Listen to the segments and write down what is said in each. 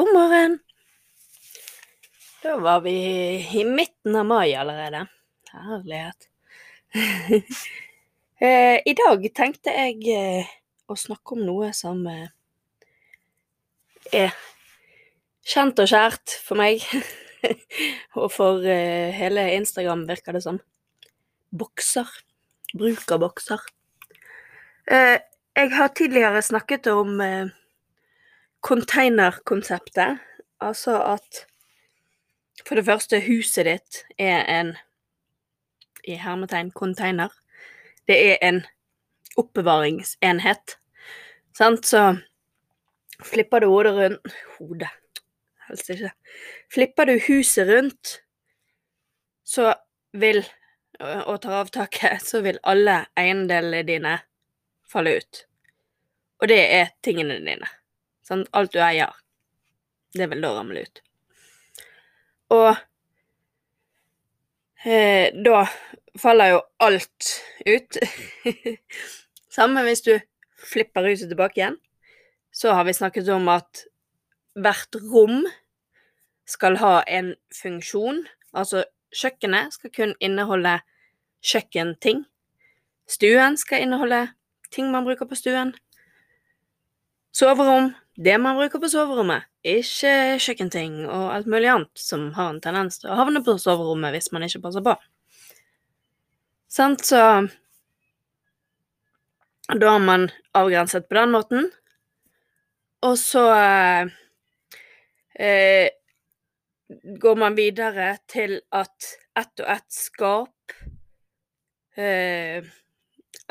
God morgen! Da var vi i midten av mai allerede. Herlighet. Eh, I dag tenkte jeg eh, å snakke om noe som eh, er kjent og kjært for meg. og for hele Instagram, virker det som. Bokser. Bruk av bokser. jeg har tidligere snakket om containerkonseptet. Altså at for det første, huset ditt er en i hermetegn container det er en oppbevaringsenhet. Sant? Så flipper du hodet rundt Hodet, helst ikke. Flipper du huset rundt, så vil og tar av taket, så vil alle eiendelene dine falle ut. Og det er tingene dine. Sant? Alt du eier. Det vil da ramle ut. Og eh, da faller jo alt ut. Samme hvis du flipper huset tilbake igjen. Så har vi snakket om at hvert rom skal ha en funksjon. Altså kjøkkenet skal kun inneholde kjøkkenting. Stuen skal inneholde ting man bruker på stuen. Soverom, det man bruker på soverommet. Ikke kjøkkenting og alt mulig annet som har en tendens til å havne på soverommet hvis man ikke passer på. Sant, så Da har man avgrenset på den måten. Og så eh, går man videre til at ett og ett skap eh,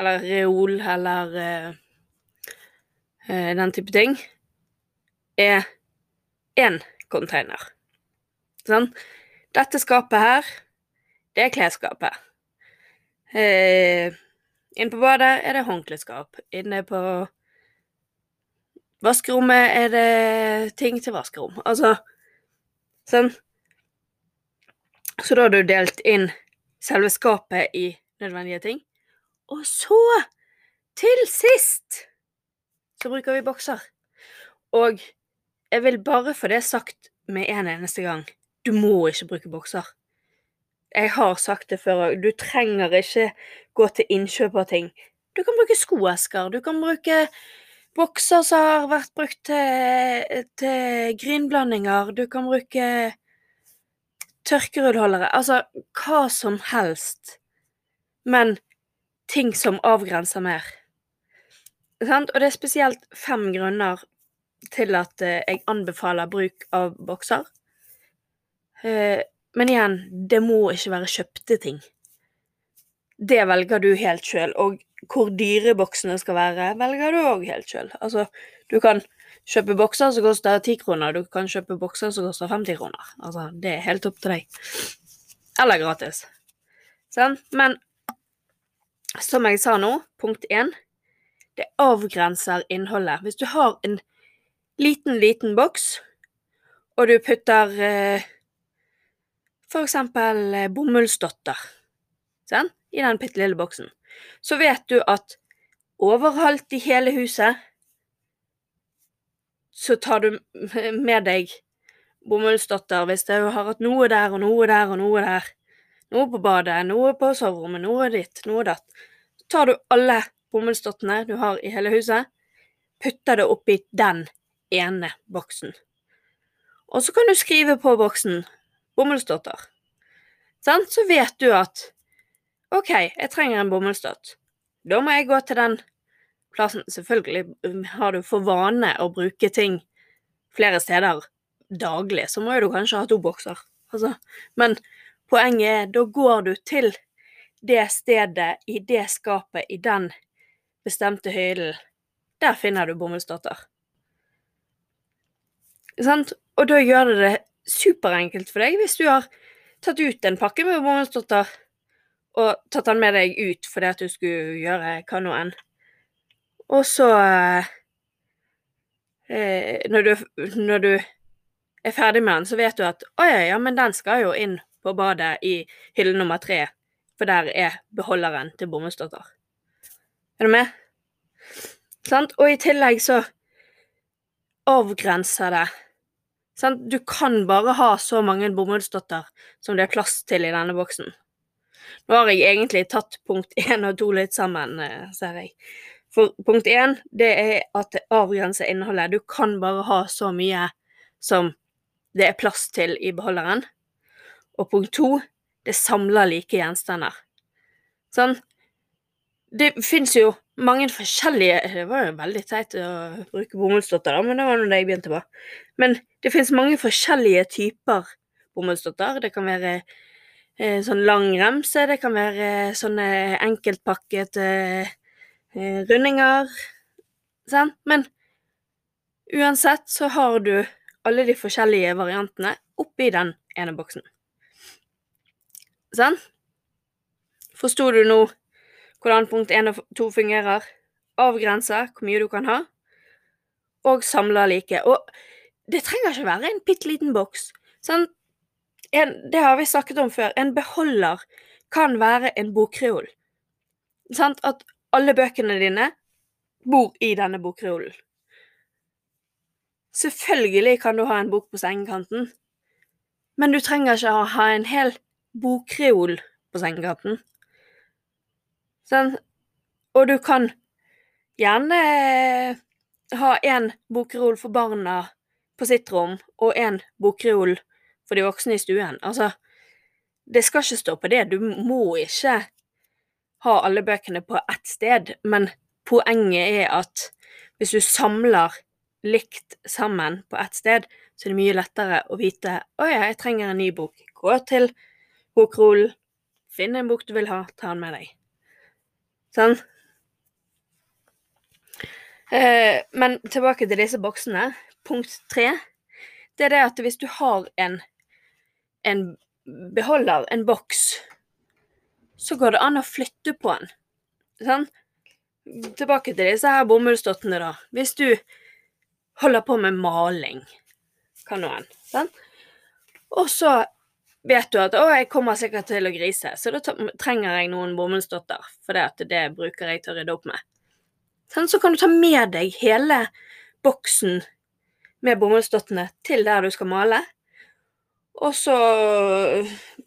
Eller reol eller eh, den type ting er én container. Sånn. Dette skapet her, det er klesskapet. Eh, inne på badet er det håndkleskap. Inne på vaskerommet er det ting til vaskerom. Altså sånn. Så da har du delt inn selve skapet i nødvendige ting. Og så, til sist, så bruker vi bokser. Og jeg vil bare få det sagt med en eneste gang. Du må ikke bruke bokser. Jeg har sagt det før òg, du trenger ikke gå til innkjøp av ting. Du kan bruke skoesker, du kan bruke bokser som har vært brukt til, til grynblandinger, du kan bruke tørkerullholdere Altså hva som helst, men ting som avgrenser mer. Og det er spesielt fem grunner til at eh, jeg anbefaler bruk av bokser. Eh, men igjen, det må ikke være kjøpte ting. Det velger du helt sjøl. Og hvor dyre boksene skal være, velger du òg helt sjøl. Altså, du kan kjøpe bokser som koster ti kroner, du kan kjøpe bokser som koster 50 kroner. Altså, det er helt opp til deg. Eller gratis. Sånn? Men som jeg sa nå, punkt én det avgrenser innholdet. Hvis du har en liten, liten boks, og du putter eh, for eksempel eh, bomullsdotter sen, i den bitte lille boksen, så vet du at overalt i hele huset så tar du med deg bomullsdotter hvis du har hatt noe der og noe der og noe der. Noe på badet, noe på soverommet, noe ditt, noe datt. Så tar du alle bomullsdottene du har i hele huset, putter det oppi den ene boksen. Og så kan du skrive på boksen bomullsdotter. Så vet du at OK, jeg trenger en bomullsdott. Da må jeg gå til den plassen. Selvfølgelig um, har du for vane å bruke ting flere steder daglig, så må jo du kanskje ha to bokser. Altså, men poenget er, da går du til det stedet, i det skapet, i den bestemte høyden, der finner du bomullsdotter. Sant? Og da gjør det det superenkelt for deg hvis du har tatt ut en pakke med bomullsdotter og tatt den med deg ut fordi at du skulle gjøre hva nå enn. Og så eh, når, du, når, du, er ferdig med den, så vet du at å ja, ja, men den skal jo inn på badet i hylle nummer tre, for der er beholderen til bomullsdotter. Er du med? Sant? Og i tillegg så avgrenser det sant? Du kan bare ha så mange bomullsdotter som det er plass til i denne boksen. Nå har jeg egentlig tatt punkt én og to litt sammen, eh, ser jeg. For punkt én, det er at det avgrenser innholdet. Du kan bare ha så mye som det er plass til i beholderen. Og punkt to, det samler like gjenstander. Sånn. Det fins jo mange forskjellige Det var jo veldig teit å bruke bomullsdotter, da, men det var nå det jeg begynte på. Men det fins mange forskjellige typer bomullsdotter. Det kan være eh, sånn lang remse, det kan være sånne enkeltpakket eh, rundinger. Sant? Men uansett så har du alle de forskjellige variantene oppi den ene boksen. Sant? Forsto du nå hvordan punkt 1 og 2 fungerer? Avgrense hvor mye du kan ha, og samle like. Og det trenger ikke være en bitte liten boks. Sånn, en, det har vi snakket om før. En beholder kan være en bokreol. Sånn, at alle bøkene dine bor i denne bokreolen. Selvfølgelig kan du ha en bok på sengekanten, men du trenger ikke å ha en hel bokreol på sengekanten. Sånn, og du kan gjerne ha en bokreol for barna på sitt rom og en bokreol for de voksne i stuen. Altså, det skal ikke stå på det. Du må ikke ha alle bøkene på ett sted, men poenget er at hvis du samler likt sammen på ett sted, så er det mye lettere å vite å ja, jeg trenger en ny bok. Gå til bokrollen, finn en bok du vil ha, ta den med deg. Sånn. Eh, men tilbake til disse boksene. Punkt tre. Det er det at hvis du har en, en beholder, en boks, så går det an å flytte på den. Sånn? Tilbake til disse her bomullsdottene, da. Hvis du holder på med maling, kan noen, sånn. Og så vet du at 'å, jeg kommer sikkert til å grise', så da trenger jeg noen bomullsdotter, for det, det bruker jeg til å rydde opp med. Sånn, så kan du ta med deg hele boksen med bomullsdottene til der du skal male. Og så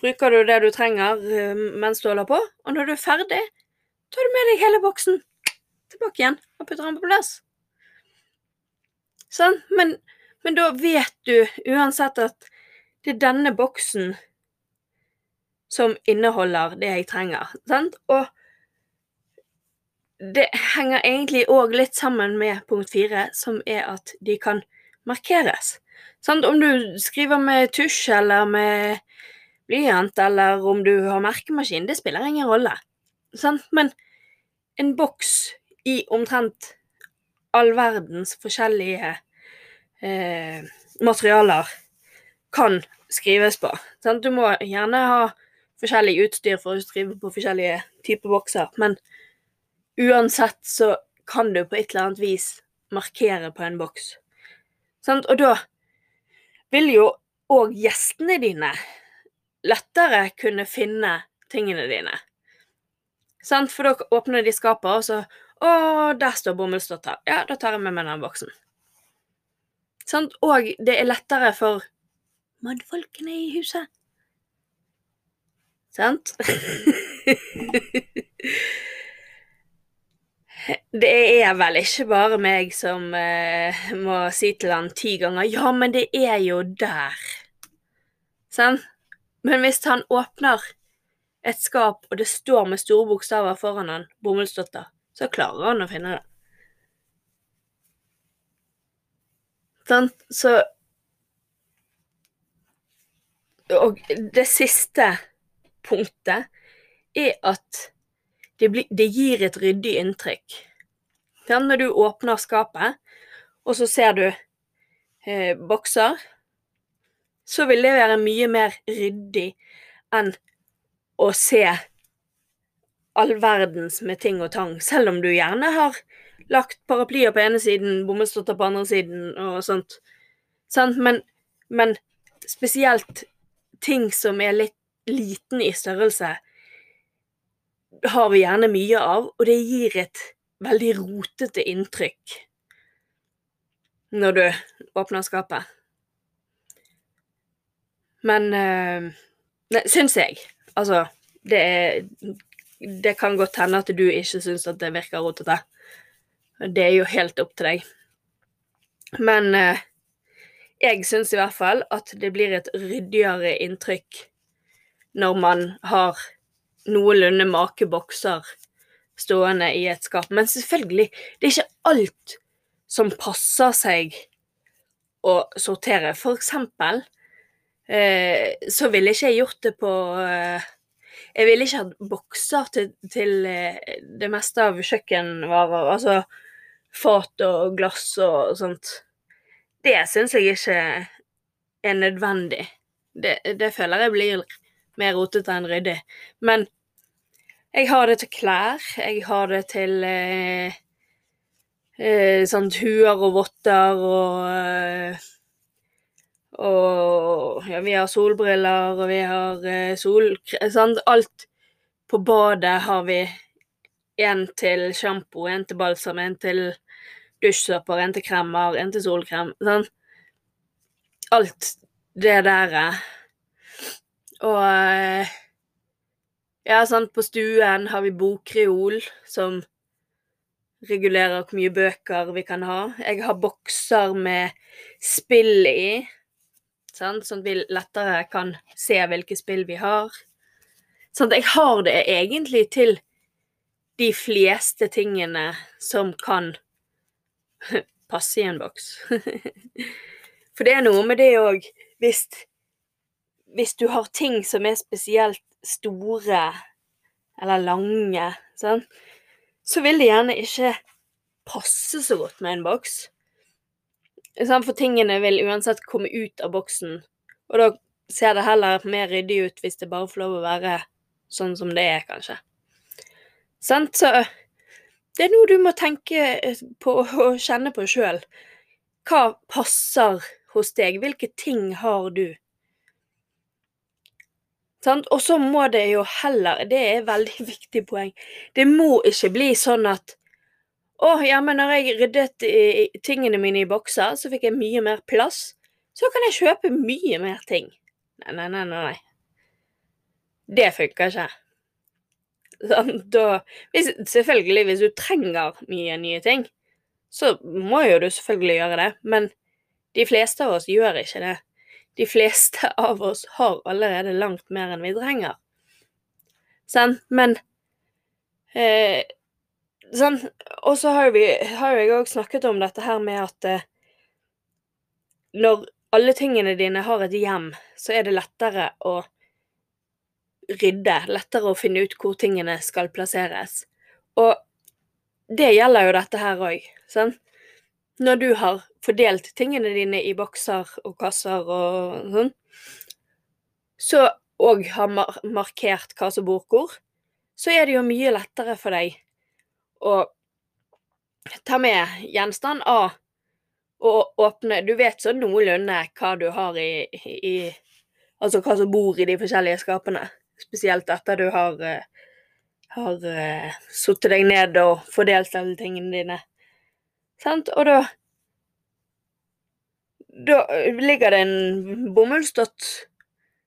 bruker du det du trenger eh, mens du holder på, og når du er ferdig, tar du med deg hele boksen tilbake igjen og putter den på plass. Sånn, men, men da vet du uansett at det er denne boksen som inneholder det jeg trenger. Sant? Og det henger egentlig òg litt sammen med punkt fire, som er at de kan markeres. Sant? Om du skriver med tusj eller med blyant, eller om du har merkemaskin, det spiller ingen rolle. Sant? Men en boks i omtrent all verdens forskjellige eh, materialer kan skrives på. Sant? Du må gjerne ha forskjellig utstyr for å skrive på forskjellige typer bokser, men uansett så kan du på et eller annet vis markere på en boks. Sant? Og da vil jo òg gjestene dine lettere kunne finne tingene dine. Sant? For da åpner de skapet, og så Å, der står bomullsdotter. Ja, da tar jeg med meg den boksen. Sant? Og det er lettere for mannfolkene i huset. Sant? det er vel ikke bare meg som eh, må si til han ti ganger 'ja, men det er jo der'. Sant? Men hvis han åpner et skap, og det står med store bokstaver foran han, bomullsdotter, så klarer han å finne det. Sant? Så og det siste punktet er at det, blir, det gir et ryddig inntrykk. Når du åpner skapet, og så ser du eh, bokser, så vil det være mye mer ryddig enn å se all verdens med ting og tang, selv om du gjerne har lagt paraplyer på ene siden, bomullsdotter på andre siden og sånt. Men, men spesielt ting som er litt liten i størrelse, har vi gjerne mye av, og det gir et veldig rotete inntrykk når du åpner skapet. Men Nei, Syns jeg. Altså, det er Det kan godt hende at du ikke syns at det virker rotete. Det er jo helt opp til deg. Men øh, jeg syns i hvert fall at det blir et ryddigere inntrykk når man har noenlunde make bokser stående i et skap. Men selvfølgelig, det er ikke alt som passer seg å sortere. For eksempel eh, så ville ikke jeg gjort det på eh, Jeg ville ikke hatt bokser til, til eh, det meste av kjøkkenvarer. Altså fat og glass og sånt. Det syns jeg ikke er nødvendig. Det, det føler jeg blir mer rotete enn ryddig. Men jeg har det til klær. Jeg har det til eh, eh, sånn huer og votter og eh, Og ja, vi har solbriller, og vi har eh, sol... Sant? Alt på badet har vi. En til sjampo, en til balsam, en til dusjsåper, en til kremmer, en til solkrem. Sånn. Alt det der eh, og eh, ja, sant, på stuen har vi bokreol som regulerer hvor mye bøker vi kan ha. Jeg har bokser med spill i, sant? sånn at vi lettere kan se hvilke spill vi har. Sånn at jeg har det egentlig til de fleste tingene som kan passe i en boks. For det er noe med det òg, hvis hvis du har ting som er spesielt store eller lange, sånn, så vil det gjerne ikke passe så godt med en boks. For tingene vil uansett komme ut av boksen, og da ser det heller mer ryddig ut hvis det bare får lov å være sånn som det er, kanskje. Sant? Så det er noe du må tenke på og kjenne på sjøl. Hva passer hos deg? Hvilke ting har du? Og så må det jo heller, det er et veldig viktig poeng, det må ikke bli sånn at å, ja, men når jeg ryddet tingene mine i bokser, så fikk jeg mye mer plass. Så kan jeg kjøpe mye mer ting. Nei, nei, nei, nei. Det funker ikke. Sånn, da, hvis, selvfølgelig, hvis du trenger mye nye ting, så må jo du selvfølgelig gjøre det, men de fleste av oss gjør ikke det de fleste av oss har allerede langt mer enn vi trenger. Sånn, men eh, sånn, Og så har, vi, har jeg òg snakket om dette her med at eh, når alle tingene dine har et hjem, så er det lettere å rydde, lettere å finne ut hvor tingene skal plasseres. Og det gjelder jo dette her òg? Når du har fordelt tingene dine i bokser og kasser og sånn, så og har mar markert hva som bor hvor, så er det jo mye lettere for deg å ta med gjenstand A og åpne Du vet sånn noenlunde hva du har i, i Altså hva som bor i de forskjellige skapene. Spesielt etter du har, uh, har uh, satt deg ned og fordelt alle tingene dine. Sant? Og da da ligger det en bomullsdott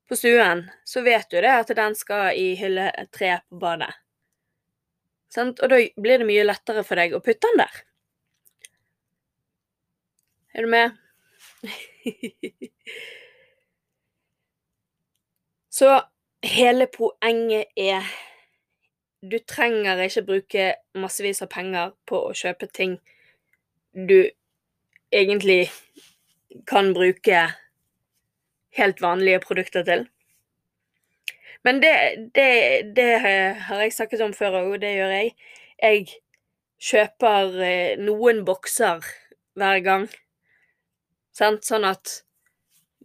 på stuen, så vet du det at den skal i hylle tre på badet. Sant? Og da blir det mye lettere for deg å putte den der. Er du med? så hele poenget er Du trenger ikke bruke massevis av penger på å kjøpe ting du egentlig kan bruke helt vanlige produkter til. Men det, det, det har jeg snakket om før, og det gjør jeg. Jeg kjøper eh, noen bokser hver gang. Sant? Sånn at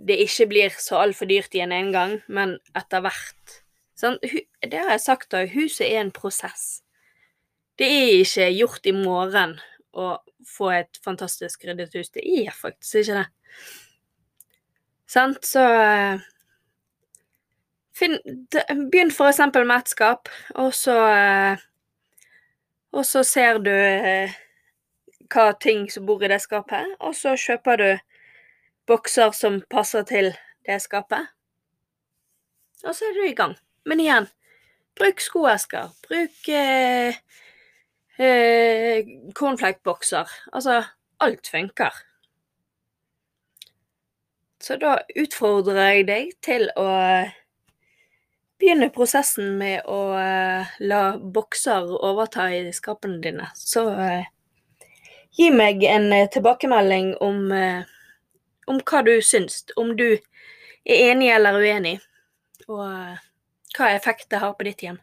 det ikke blir så altfor dyrt igjen en gang, men etter hvert. sånn, Det har jeg sagt da, huset er en prosess. Det er ikke gjort i morgen å få et fantastisk ryddet hus. Det er faktisk ikke det. Sant? Så eh, finn, Begynn for eksempel med et skap, og så eh, Og så ser du eh, hva ting som bor i det skapet, og så kjøper du bokser som passer til det skapet. Og så er du i gang. Men igjen, bruk skoesker. Bruk eh, eh. Altså, alt funker. Så da utfordrer jeg deg til å begynne prosessen med å eh, la bokser overta i skapene dine. Så eh, gi meg en eh, tilbakemelding om, eh, om hva du syns. Om du er enig eller uenig, og eh, hva effekt det har på ditt hjem.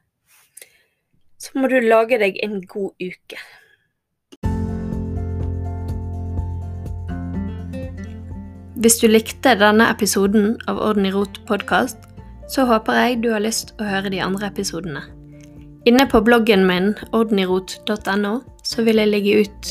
Så må du lage deg en god uke. Hvis du likte denne episoden av Orden i rot podkast, så håper jeg du har lyst å høre de andre episodene. Inne på bloggen min ordenirot.no så vil jeg legge ut